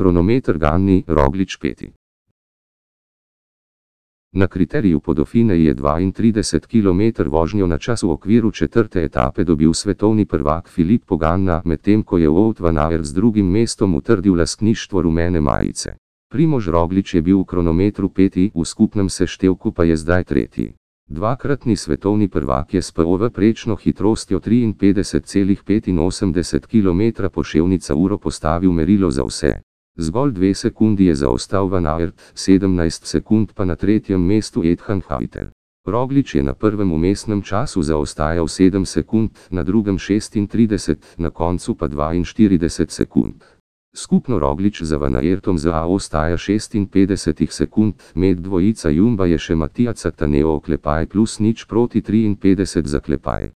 Kronometer Ganni, Roglič peti. Na kriteriju Podofine je 32 km vožnjo na čas v okviru četrte etape dobil svetovni prvak Filip Poganna, medtem ko je Wout van Aert z drugim mestom utrdil lastništvo rumene majice. Primož Roglič je bil v kronometru peti, v skupnem seštevku pa je zdaj tretji. Dvakratni svetovni prvak je s POV prečno hitrostjo 53,85 km poševnica uro postavil merilo za vse. Zgolj dve sekundi je zaostal Van Aert, 17 sekund pa na tretjem mestu Edhan Hajter. Roglič je na prvem umestnem času zaostajal 7 sekund, na drugem 36, na koncu pa 42 sekund. Skupno Roglič za Van Aertom za ostaja 56 sekund, med dvojica Jumba je še Matija Cataneo oklepaj plus nič proti 53 zaklepaj.